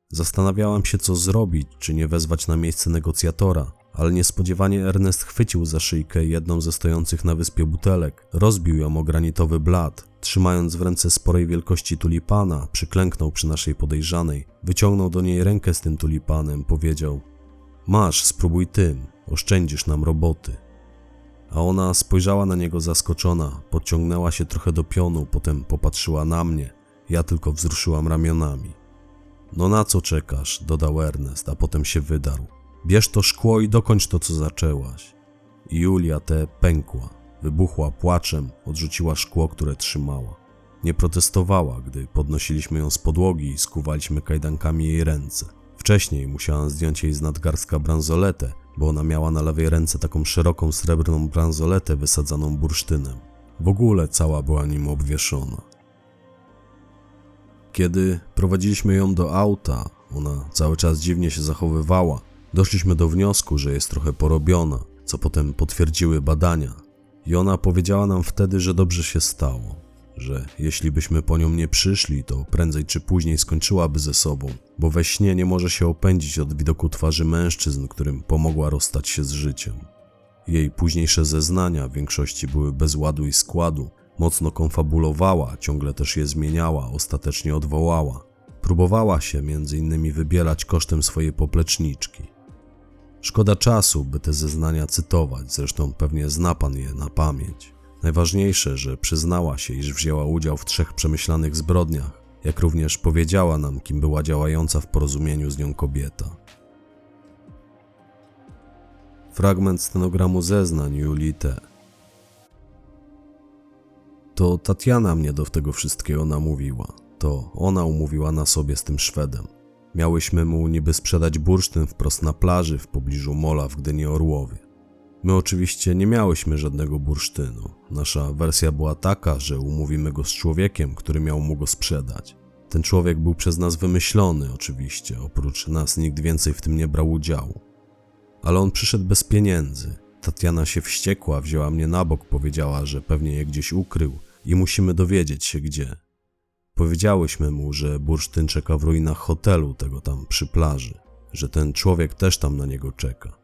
[SPEAKER 1] Zastanawiałam się, co zrobić, czy nie wezwać na miejsce negocjatora, ale niespodziewanie Ernest chwycił za szyjkę jedną ze stojących na wyspie butelek, rozbił ją o granitowy blat, trzymając w ręce sporej wielkości tulipana, przyklęknął przy naszej podejrzanej, wyciągnął do niej rękę z tym tulipanem, powiedział: Masz, spróbuj tym, oszczędzisz nam roboty. A ona spojrzała na niego zaskoczona, podciągnęła się trochę do pionu, potem popatrzyła na mnie. Ja tylko wzruszyłam ramionami. No na co czekasz? dodał Ernest, a potem się wydarł. Bierz to szkło i dokończ to, co zaczęłaś. Julia te pękła, wybuchła płaczem, odrzuciła szkło, które trzymała. Nie protestowała, gdy podnosiliśmy ją z podłogi i skuwaliśmy kajdankami jej ręce. Wcześniej musiałam zdjąć jej z nadgarstka bransoletę, bo ona miała na lewej ręce taką szeroką srebrną bransoletę wysadzaną bursztynem. W ogóle cała była nim obwieszona. Kiedy prowadziliśmy ją do auta, ona cały czas dziwnie się zachowywała. Doszliśmy do wniosku, że jest trochę porobiona, co potem potwierdziły badania. I ona powiedziała nam wtedy, że dobrze się stało, że jeśli byśmy po nią nie przyszli, to prędzej czy później skończyłaby ze sobą, bo we śnie nie może się opędzić od widoku twarzy mężczyzn, którym pomogła rozstać się z życiem. Jej późniejsze zeznania w większości były bez ładu i składu, Mocno konfabulowała, ciągle też je zmieniała, ostatecznie odwołała. Próbowała się między innymi wybierać kosztem swojej popleczniczki. Szkoda czasu, by te zeznania cytować, zresztą pewnie zna pan je na pamięć. Najważniejsze, że przyznała się, iż wzięła udział w trzech przemyślanych zbrodniach, jak również powiedziała nam, kim była działająca w porozumieniu z nią kobieta. Fragment stenogramu zeznań Julii T. To Tatiana mnie do tego wszystkiego namówiła. To ona umówiła na sobie z tym Szwedem. Miałyśmy mu niby sprzedać bursztyn wprost na plaży w pobliżu mola w Gdyni Orłowie. My oczywiście nie miałyśmy żadnego bursztynu. Nasza wersja była taka, że umówimy go z człowiekiem, który miał mu go sprzedać. Ten człowiek był przez nas wymyślony, oczywiście, oprócz nas nikt więcej w tym nie brał udziału. Ale on przyszedł bez pieniędzy. Tatiana się wściekła, wzięła mnie na bok, powiedziała, że pewnie je gdzieś ukrył i musimy dowiedzieć się gdzie. Powiedziałyśmy mu, że bursztyn czeka w ruinach hotelu tego tam przy plaży, że ten człowiek też tam na niego czeka.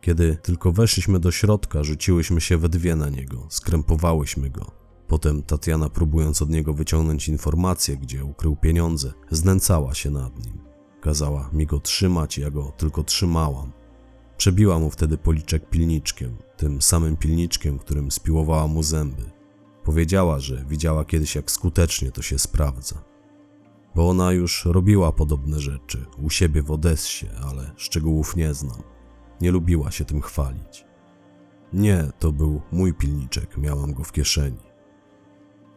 [SPEAKER 1] Kiedy tylko weszliśmy do środka, rzuciłyśmy się we dwie na niego, skrępowałyśmy go. Potem Tatiana, próbując od niego wyciągnąć informację, gdzie ukrył pieniądze, znęcała się nad nim. Kazała mi go trzymać, ja go tylko trzymałam. Przebiła mu wtedy policzek pilniczkiem, tym samym pilniczkiem, którym spiłowała mu zęby. Powiedziała, że widziała kiedyś, jak skutecznie to się sprawdza. Bo ona już robiła podobne rzeczy u siebie w Odessie, ale szczegółów nie znam. Nie lubiła się tym chwalić. Nie, to był mój pilniczek, miałam go w kieszeni.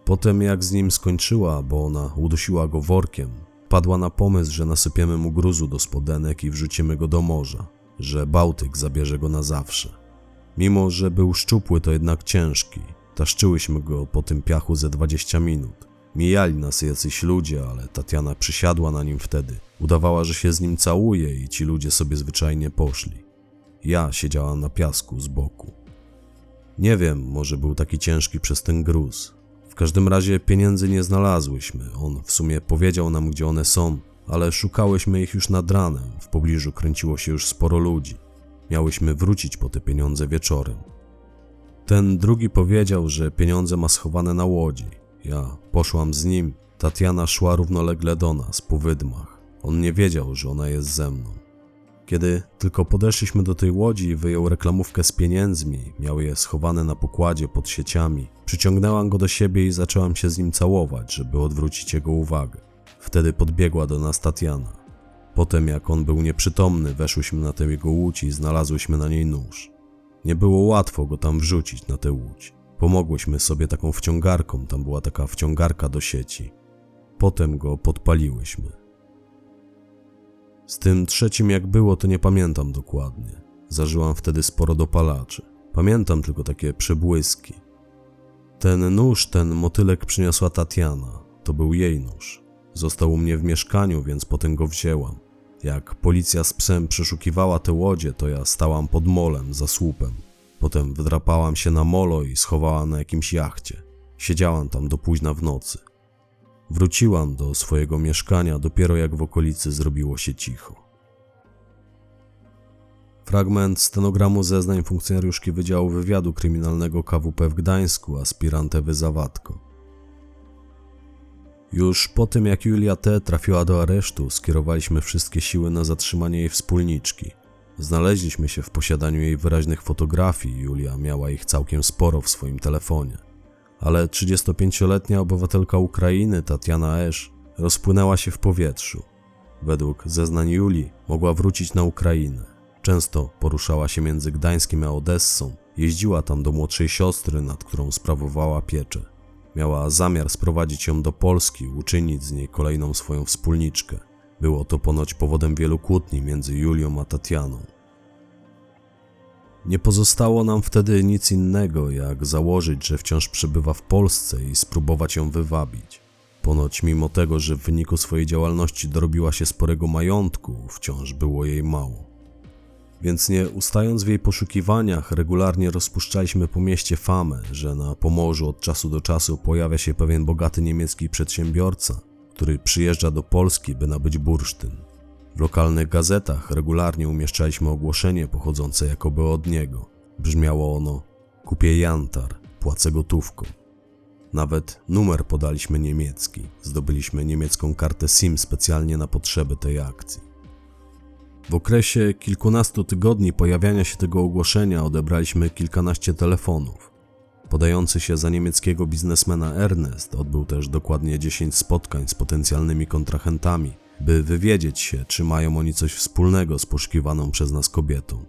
[SPEAKER 1] Potem, jak z nim skończyła, bo ona udusiła go workiem, padła na pomysł, że nasypiemy mu gruzu do spodenek i wrzucimy go do morza, że Bałtyk zabierze go na zawsze. Mimo, że był szczupły, to jednak ciężki, Taszczyłyśmy go po tym piachu ze 20 minut. Mijali nas jacyś ludzie, ale Tatiana przysiadła na nim wtedy. Udawała, że się z nim całuje i ci ludzie sobie zwyczajnie poszli. Ja siedziałam na piasku z boku. Nie wiem, może był taki ciężki przez ten gruz. W każdym razie pieniędzy nie znalazłyśmy. On w sumie powiedział nam, gdzie one są, ale szukałyśmy ich już nad ranem. W pobliżu kręciło się już sporo ludzi. Miałyśmy wrócić po te pieniądze wieczorem. Ten drugi powiedział, że pieniądze ma schowane na łodzi. Ja poszłam z nim. Tatiana szła równolegle do nas, po wydmach. On nie wiedział, że ona jest ze mną. Kiedy tylko podeszliśmy do tej łodzi, wyjął reklamówkę z pieniędzmi, miał je schowane na pokładzie pod sieciami. Przyciągnęłam go do siebie i zaczęłam się z nim całować, żeby odwrócić jego uwagę. Wtedy podbiegła do nas Tatiana. Potem, jak on był nieprzytomny, weszłyśmy na tę jego łódź i znalazłyśmy na niej nóż. Nie było łatwo go tam wrzucić na tę łódź. Pomogłyśmy sobie taką wciągarką, tam była taka wciągarka do sieci. Potem go podpaliłyśmy. Z tym trzecim jak było, to nie pamiętam dokładnie. Zażyłam wtedy sporo dopalaczy. Pamiętam tylko takie przebłyski. Ten nóż, ten motylek przyniosła Tatiana. To był jej nóż. Został u mnie w mieszkaniu, więc potem go wzięłam. Jak policja z psem przeszukiwała te łodzie, to ja stałam pod molem za słupem. Potem wdrapałam się na molo i schowałam na jakimś jachcie. Siedziałam tam do późna w nocy. Wróciłam do swojego mieszkania dopiero jak w okolicy zrobiło się cicho. Fragment stenogramu zeznań funkcjonariuszki Wydziału Wywiadu Kryminalnego KWP w Gdańsku, aspirantewy Zawatko. Już po tym, jak Julia T. trafiła do aresztu, skierowaliśmy wszystkie siły na zatrzymanie jej wspólniczki. Znaleźliśmy się w posiadaniu jej wyraźnych fotografii, Julia miała ich całkiem sporo w swoim telefonie. Ale 35-letnia obywatelka Ukrainy, Tatiana Esz, rozpłynęła się w powietrzu. Według zeznań Julii mogła wrócić na Ukrainę. Często poruszała się między Gdańskiem a Odessą, jeździła tam do młodszej siostry, nad którą sprawowała pieczę. Miała zamiar sprowadzić ją do Polski, uczynić z niej kolejną swoją wspólniczkę. Było to ponoć powodem wielu kłótni między Julią a Tatianą. Nie pozostało nam wtedy nic innego, jak założyć, że wciąż przebywa w Polsce i spróbować ją wywabić. Ponoć mimo tego, że w wyniku swojej działalności dorobiła się sporego majątku, wciąż było jej mało. Więc nie ustając w jej poszukiwaniach, regularnie rozpuszczaliśmy po mieście famę, że na Pomorzu od czasu do czasu pojawia się pewien bogaty niemiecki przedsiębiorca, który przyjeżdża do Polski, by nabyć bursztyn. W lokalnych gazetach regularnie umieszczaliśmy ogłoszenie pochodzące jakoby od niego. Brzmiało ono: Kupię jantar, płacę gotówką. Nawet numer podaliśmy niemiecki. Zdobyliśmy niemiecką kartę SIM specjalnie na potrzeby tej akcji. W okresie kilkunastu tygodni pojawiania się tego ogłoszenia odebraliśmy kilkanaście telefonów. Podający się za niemieckiego biznesmena Ernest odbył też dokładnie 10 spotkań z potencjalnymi kontrahentami, by wywiedzieć się, czy mają oni coś wspólnego z poszukiwaną przez nas kobietą.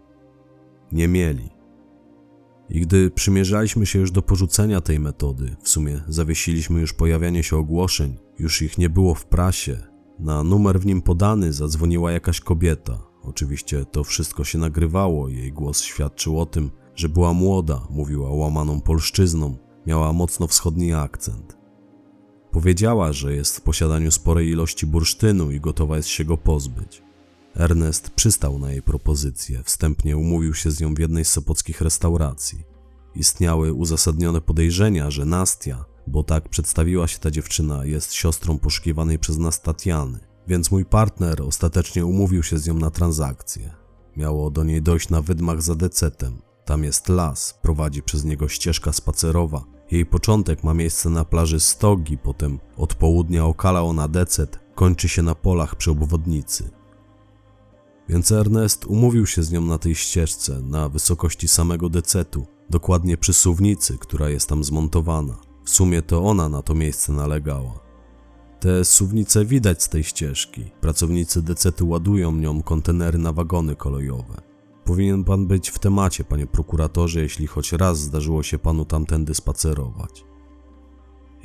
[SPEAKER 1] Nie mieli. I gdy przymierzaliśmy się już do porzucenia tej metody, w sumie zawiesiliśmy już pojawianie się ogłoszeń, już ich nie było w prasie, na numer w nim podany zadzwoniła jakaś kobieta. Oczywiście to wszystko się nagrywało, jej głos świadczył o tym, że była młoda, mówiła łamaną polszczyzną, miała mocno wschodni akcent. Powiedziała, że jest w posiadaniu sporej ilości bursztynu i gotowa jest się go pozbyć. Ernest przystał na jej propozycję, wstępnie umówił się z nią w jednej z sopockich restauracji. Istniały uzasadnione podejrzenia, że Nastia, bo tak przedstawiła się ta dziewczyna, jest siostrą poszukiwanej przez nas Tatiany, więc mój partner ostatecznie umówił się z nią na transakcję. Miało do niej dojść na wydmach za decetem. Tam jest las, prowadzi przez niego ścieżka spacerowa. Jej początek ma miejsce na plaży Stogi, potem od południa okala ona decet, kończy się na polach przy obwodnicy. Więc Ernest umówił się z nią na tej ścieżce, na wysokości samego decetu, dokładnie przy suwnicy, która jest tam zmontowana. W sumie to ona na to miejsce nalegała. Te suwnice widać z tej ścieżki. Pracownicy decetu ładują nią kontenery na wagony kolejowe. Powinien pan być w temacie, panie prokuratorze, jeśli choć raz zdarzyło się panu tamtędy spacerować.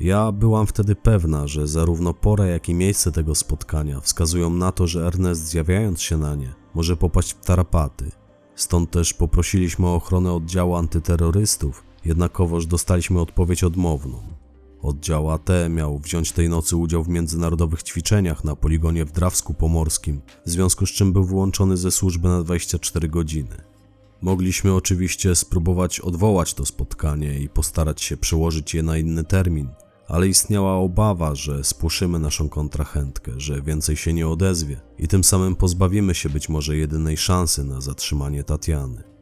[SPEAKER 1] Ja byłam wtedy pewna, że zarówno pora, jak i miejsce tego spotkania wskazują na to, że Ernest zjawiając się na nie, może popaść w tarapaty. Stąd też poprosiliśmy o ochronę oddziału antyterrorystów, jednakowoż dostaliśmy odpowiedź odmowną. Oddział AT miał wziąć tej nocy udział w międzynarodowych ćwiczeniach na poligonie w Drawsku Pomorskim, w związku z czym był wyłączony ze służby na 24 godziny. Mogliśmy oczywiście spróbować odwołać to spotkanie i postarać się przełożyć je na inny termin, ale istniała obawa, że spłoszymy naszą kontrahentkę, że więcej się nie odezwie i tym samym pozbawimy się być może jedynej szansy na zatrzymanie Tatiany.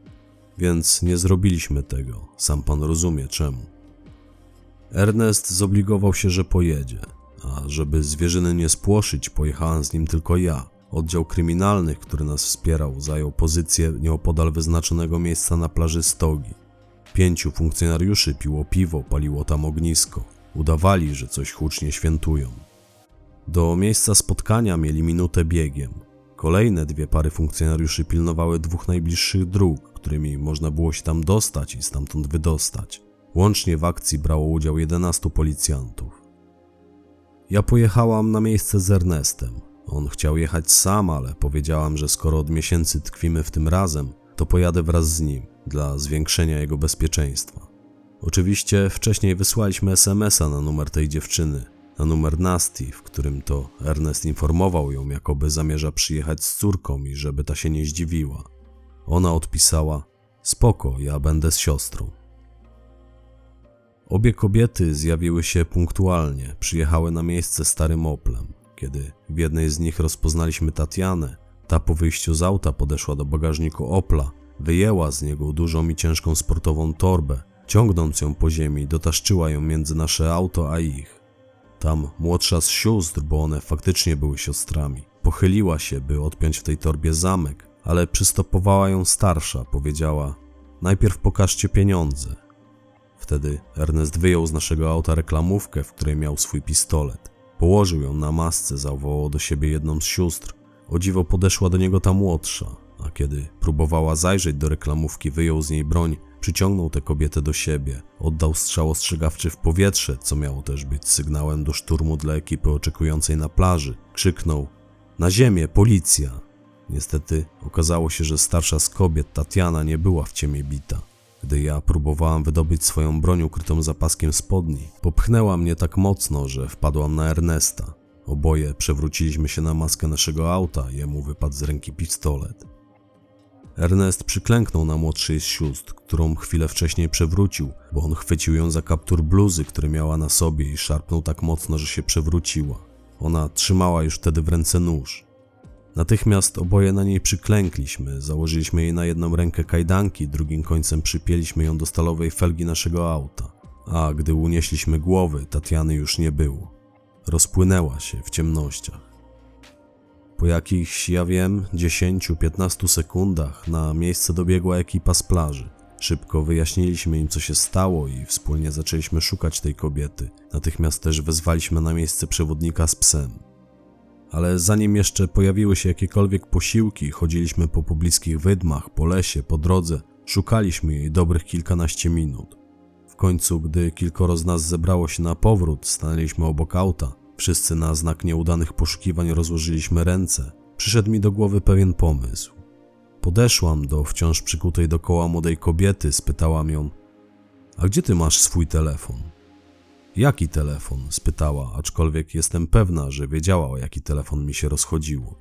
[SPEAKER 1] Więc nie zrobiliśmy tego, sam pan rozumie czemu. Ernest zobligował się, że pojedzie, a żeby zwierzyny nie spłoszyć, pojechałem z nim tylko ja. Oddział kryminalnych, który nas wspierał, zajął pozycję nieopodal wyznaczonego miejsca na plaży Stogi. Pięciu funkcjonariuszy piło piwo, paliło tam ognisko. Udawali, że coś hucznie świętują. Do miejsca spotkania mieli minutę biegiem. Kolejne dwie pary funkcjonariuszy pilnowały dwóch najbliższych dróg, którymi można było się tam dostać i stamtąd wydostać. Łącznie w akcji brało udział 11 policjantów. Ja pojechałam na miejsce z Ernestem. On chciał jechać sam, ale powiedziałam, że skoro od miesięcy tkwimy w tym razem, to pojadę wraz z nim dla zwiększenia jego bezpieczeństwa. Oczywiście wcześniej wysłaliśmy SMS-a na numer tej dziewczyny, na numer Nasti, w którym to Ernest informował ją, jakoby zamierza przyjechać z córką i żeby ta się nie zdziwiła. Ona odpisała: Spoko, ja będę z siostrą. Obie kobiety zjawiły się punktualnie, przyjechały na miejsce starym Oplem. Kiedy w jednej z nich rozpoznaliśmy Tatianę, ta po wyjściu z auta podeszła do bagażniku Opla, wyjęła z niego dużą i ciężką sportową torbę, ciągnąc ją po ziemi, dotaszczyła ją między nasze auto a ich. Tam młodsza z sióstr, bo one faktycznie były siostrami, pochyliła się, by odpiąć w tej torbie zamek, ale przystopowała ją starsza, powiedziała: Najpierw pokażcie pieniądze. Wtedy Ernest wyjął z naszego auta reklamówkę, w której miał swój pistolet. Położył ją na masce, zawołał do siebie jedną z sióstr. O dziwo podeszła do niego ta młodsza, a kiedy próbowała zajrzeć do reklamówki, wyjął z niej broń, przyciągnął tę kobietę do siebie, oddał strzał ostrzegawczy w powietrze, co miało też być sygnałem do szturmu dla ekipy oczekującej na plaży. Krzyknął: Na ziemię, policja! Niestety okazało się, że starsza z kobiet, Tatiana, nie była w ciemię bita. Gdy ja próbowałam wydobyć swoją broń ukrytą za paskiem spodni, popchnęła mnie tak mocno, że wpadłam na Ernesta. Oboje przewróciliśmy się na maskę naszego auta, jemu wypadł z ręki pistolet. Ernest przyklęknął na młodszej z sióstr, którą chwilę wcześniej przewrócił, bo on chwycił ją za kaptur bluzy, który miała na sobie i szarpnął tak mocno, że się przewróciła. Ona trzymała już wtedy w ręce nóż. Natychmiast oboje na niej przyklękliśmy, założyliśmy jej na jedną rękę kajdanki, drugim końcem przypięliśmy ją do stalowej felgi naszego auta. A gdy unieśliśmy głowy, Tatiany już nie było. Rozpłynęła się w ciemnościach. Po jakichś, ja wiem, 10-15 sekundach na miejsce dobiegła ekipa z plaży. Szybko wyjaśniliśmy im, co się stało i wspólnie zaczęliśmy szukać tej kobiety. Natychmiast też wezwaliśmy na miejsce przewodnika z psem. Ale zanim jeszcze pojawiły się jakiekolwiek posiłki, chodziliśmy po pobliskich wydmach, po lesie, po drodze, szukaliśmy jej dobrych kilkanaście minut. W końcu, gdy kilkoro z nas zebrało się na powrót, stanęliśmy obok auta. Wszyscy na znak nieudanych poszukiwań rozłożyliśmy ręce. Przyszedł mi do głowy pewien pomysł. Podeszłam do wciąż przykutej dokoła młodej kobiety, spytałam ją: A gdzie ty masz swój telefon? Jaki telefon? spytała, aczkolwiek jestem pewna, że wiedziała o jaki telefon mi się rozchodziło.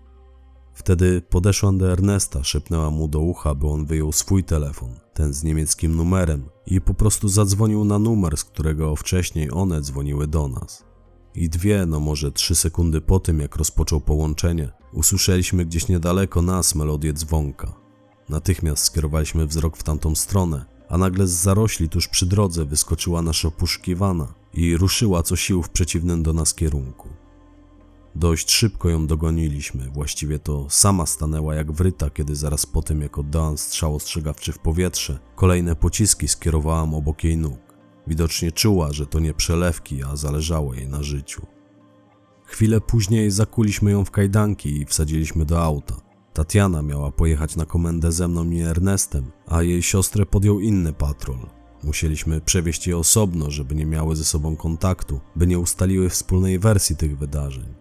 [SPEAKER 1] Wtedy podeszłam do Ernesta, szepnęłam mu do ucha, by on wyjął swój telefon, ten z niemieckim numerem, i po prostu zadzwonił na numer, z którego wcześniej one dzwoniły do nas. I dwie, no może trzy sekundy po tym, jak rozpoczął połączenie, usłyszeliśmy gdzieś niedaleko nas melodię dzwonka. Natychmiast skierowaliśmy wzrok w tamtą stronę, a nagle z zarośli tuż przy drodze wyskoczyła nasza poszukiwana i ruszyła co sił w przeciwnym do nas kierunku. Dość szybko ją dogoniliśmy, właściwie to sama stanęła jak wryta, kiedy zaraz po tym jak oddałam strzał ostrzegawczy w powietrze, kolejne pociski skierowałam obok jej nóg. Widocznie czuła, że to nie przelewki, a zależało jej na życiu. Chwilę później zakuliśmy ją w kajdanki i wsadziliśmy do auta. Tatiana miała pojechać na komendę ze mną i Ernestem, a jej siostrę podjął inny patrol. Musieliśmy przewieźć je osobno, żeby nie miały ze sobą kontaktu, by nie ustaliły wspólnej wersji tych wydarzeń.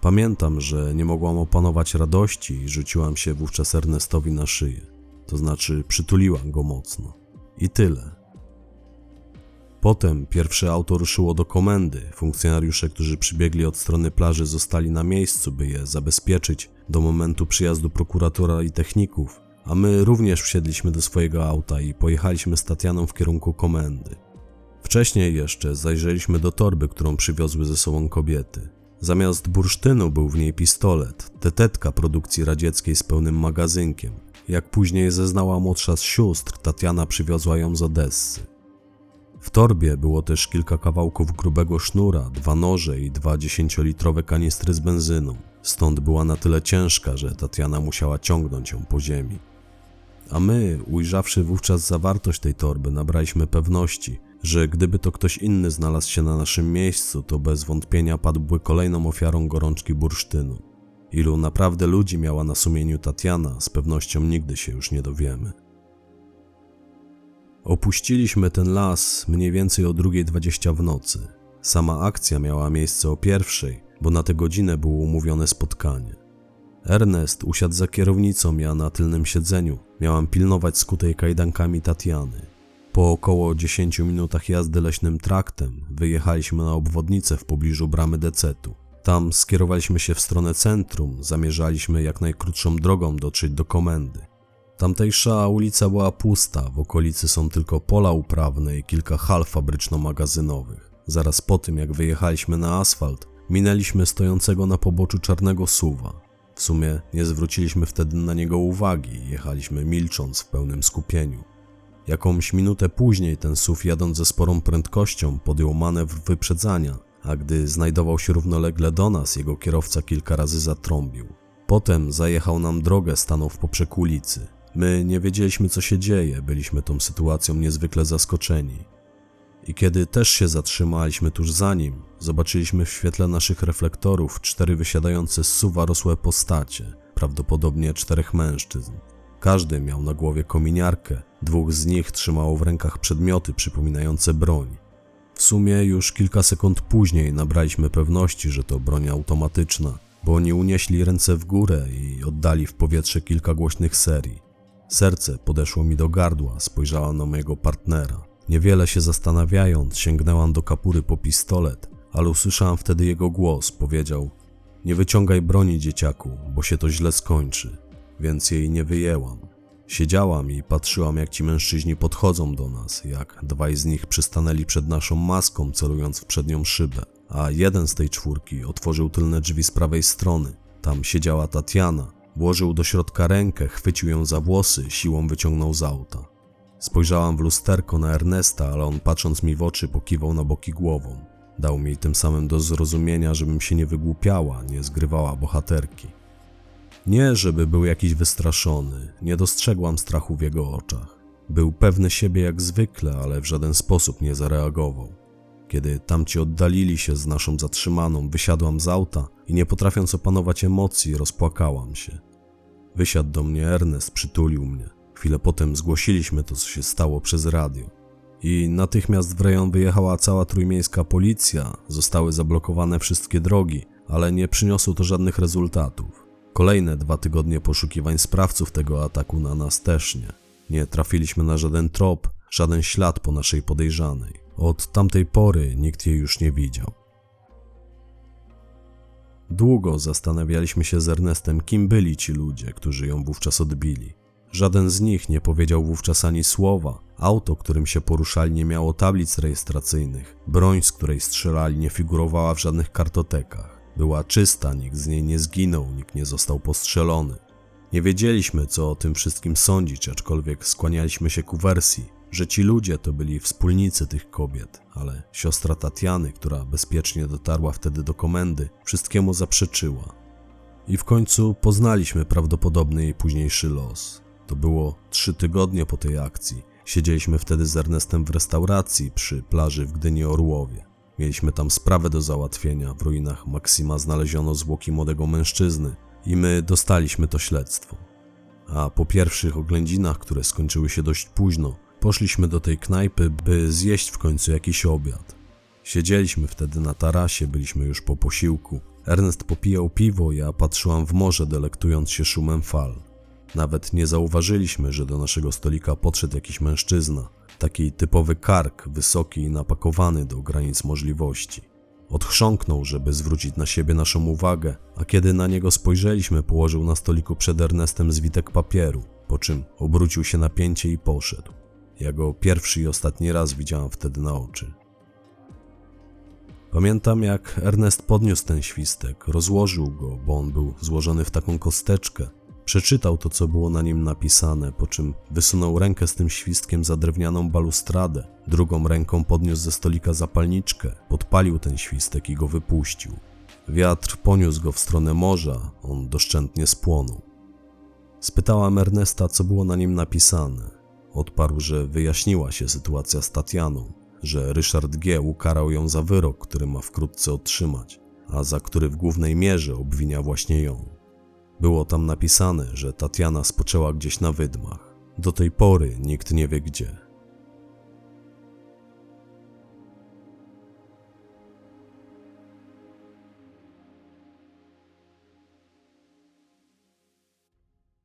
[SPEAKER 1] Pamiętam, że nie mogłam opanować radości i rzuciłam się wówczas Ernestowi na szyję. To znaczy, przytuliłam go mocno. I tyle. Potem pierwsze auto ruszyło do komendy. Funkcjonariusze, którzy przybiegli od strony plaży, zostali na miejscu, by je zabezpieczyć do momentu przyjazdu prokuratora i techników, a my również wsiedliśmy do swojego auta i pojechaliśmy z Tatianą w kierunku komendy. Wcześniej jeszcze zajrzeliśmy do torby, którą przywiozły ze sobą kobiety. Zamiast bursztynu był w niej pistolet, tetetka produkcji radzieckiej z pełnym magazynkiem. Jak później zeznała młodsza z sióstr, Tatiana przywiozła ją z Odessy. W torbie było też kilka kawałków grubego sznura, dwa noże i dwa dziesięciolitrowe kanistry z benzyną. Stąd była na tyle ciężka, że Tatiana musiała ciągnąć ją po ziemi. A my, ujrzawszy wówczas zawartość tej torby, nabraliśmy pewności, że gdyby to ktoś inny znalazł się na naszym miejscu, to bez wątpienia padłby kolejną ofiarą gorączki bursztynu. Ilu naprawdę ludzi miała na sumieniu Tatiana, z pewnością nigdy się już nie dowiemy. Opuściliśmy ten las mniej więcej o 2.20 w nocy. Sama akcja miała miejsce o pierwszej, bo na tę godzinę było umówione spotkanie. Ernest usiadł za kierownicą, ja na tylnym siedzeniu. Miałam pilnować skutej kajdankami Tatiany. Po około 10 minutach jazdy leśnym traktem wyjechaliśmy na obwodnicę w pobliżu bramy Decetu. Tam skierowaliśmy się w stronę centrum, zamierzaliśmy jak najkrótszą drogą dotrzeć do komendy. Tamtejsza ulica była pusta, w okolicy są tylko pola uprawne i kilka hal fabryczno-magazynowych. Zaraz po tym, jak wyjechaliśmy na asfalt, minęliśmy stojącego na poboczu czarnego suwa. W sumie nie zwróciliśmy wtedy na niego uwagi, jechaliśmy milcząc w pełnym skupieniu. Jakąś minutę później ten SUV jadąc ze sporą prędkością podjął manewr wyprzedzania, a gdy znajdował się równolegle do nas, jego kierowca kilka razy zatrąbił. Potem zajechał nam drogę, stanął w poprzek ulicy. My nie wiedzieliśmy, co się dzieje, byliśmy tą sytuacją niezwykle zaskoczeni. I kiedy też się zatrzymaliśmy tuż za nim, zobaczyliśmy w świetle naszych reflektorów cztery wysiadające z suwa rosłe postacie, prawdopodobnie czterech mężczyzn. Każdy miał na głowie kominiarkę, dwóch z nich trzymało w rękach przedmioty przypominające broń. W sumie już kilka sekund później nabraliśmy pewności, że to broń automatyczna, bo oni unieśli ręce w górę i oddali w powietrze kilka głośnych serii. Serce podeszło mi do gardła, spojrzałam na mojego partnera. Niewiele się zastanawiając, sięgnęłam do kapury po pistolet, ale usłyszałam wtedy jego głos. Powiedział: Nie wyciągaj broni, dzieciaku, bo się to źle skończy. Więc jej nie wyjęłam. Siedziałam i patrzyłam, jak ci mężczyźni podchodzą do nas, jak dwaj z nich przystanęli przed naszą maską, celując w przednią szybę, a jeden z tej czwórki otworzył tylne drzwi z prawej strony. Tam siedziała Tatiana. Włożył do środka rękę, chwycił ją za włosy, siłą wyciągnął z auta. Spojrzałam w lusterko na Ernesta, ale on patrząc mi w oczy pokiwał na boki głową. Dał mi tym samym do zrozumienia, żebym się nie wygłupiała, nie zgrywała bohaterki. Nie, żeby był jakiś wystraszony, nie dostrzegłam strachu w jego oczach. Był pewny siebie jak zwykle, ale w żaden sposób nie zareagował. Kiedy tamci oddalili się z naszą zatrzymaną, wysiadłam z auta i nie potrafiąc opanować emocji, rozpłakałam się. Wysiadł do mnie Ernest, przytulił mnie. Chwilę potem zgłosiliśmy to, co się stało przez radio. I natychmiast w rejon wyjechała cała trójmiejska policja, zostały zablokowane wszystkie drogi, ale nie przyniosło to żadnych rezultatów. Kolejne dwa tygodnie poszukiwań sprawców tego ataku na nas też nie. Nie trafiliśmy na żaden trop, żaden ślad po naszej podejrzanej. Od tamtej pory nikt jej już nie widział. Długo zastanawialiśmy się z Ernestem, kim byli ci ludzie, którzy ją wówczas odbili. Żaden z nich nie powiedział wówczas ani słowa. Auto, którym się poruszali, nie miało tablic rejestracyjnych. Broń, z której strzelali, nie figurowała w żadnych kartotekach. Była czysta, nikt z niej nie zginął, nikt nie został postrzelony. Nie wiedzieliśmy, co o tym wszystkim sądzić, aczkolwiek skłanialiśmy się ku wersji, że ci ludzie to byli wspólnicy tych kobiet, ale siostra Tatiany, która bezpiecznie dotarła wtedy do komendy, wszystkiemu zaprzeczyła. I w końcu poznaliśmy prawdopodobny jej późniejszy los. To było trzy tygodnie po tej akcji. Siedzieliśmy wtedy z Ernestem w restauracji przy plaży w Gdyni Orłowie. Mieliśmy tam sprawę do załatwienia. W ruinach Maksima znaleziono zwłoki młodego mężczyzny i my dostaliśmy to śledztwo. A po pierwszych oględzinach, które skończyły się dość późno, poszliśmy do tej knajpy, by zjeść w końcu jakiś obiad. Siedzieliśmy wtedy na tarasie, byliśmy już po posiłku. Ernest popijał piwo, ja patrzyłam w morze, delektując się szumem fal. Nawet nie zauważyliśmy, że do naszego stolika podszedł jakiś mężczyzna. Taki typowy kark, wysoki i napakowany do granic możliwości. Odchrząknął, żeby zwrócić na siebie naszą uwagę, a kiedy na niego spojrzeliśmy, położył na stoliku przed Ernestem zwitek papieru, po czym obrócił się na pięcie i poszedł. Ja go pierwszy i ostatni raz widziałam wtedy na oczy. Pamiętam, jak Ernest podniósł ten świstek, rozłożył go, bo on był złożony w taką kosteczkę, Przeczytał to, co było na nim napisane, po czym wysunął rękę z tym świstkiem za drewnianą balustradę. Drugą ręką podniósł ze stolika zapalniczkę, podpalił ten świstek i go wypuścił. Wiatr poniósł go w stronę morza, on doszczętnie spłonął. Spytałam Ernesta, co było na nim napisane. Odparł, że wyjaśniła się sytuacja z Tatianą, że Ryszard G. ukarał ją za wyrok, który ma wkrótce otrzymać, a za który w głównej mierze obwinia właśnie ją. Było tam napisane, że Tatiana spoczęła gdzieś na wydmach. Do tej pory nikt nie wie gdzie.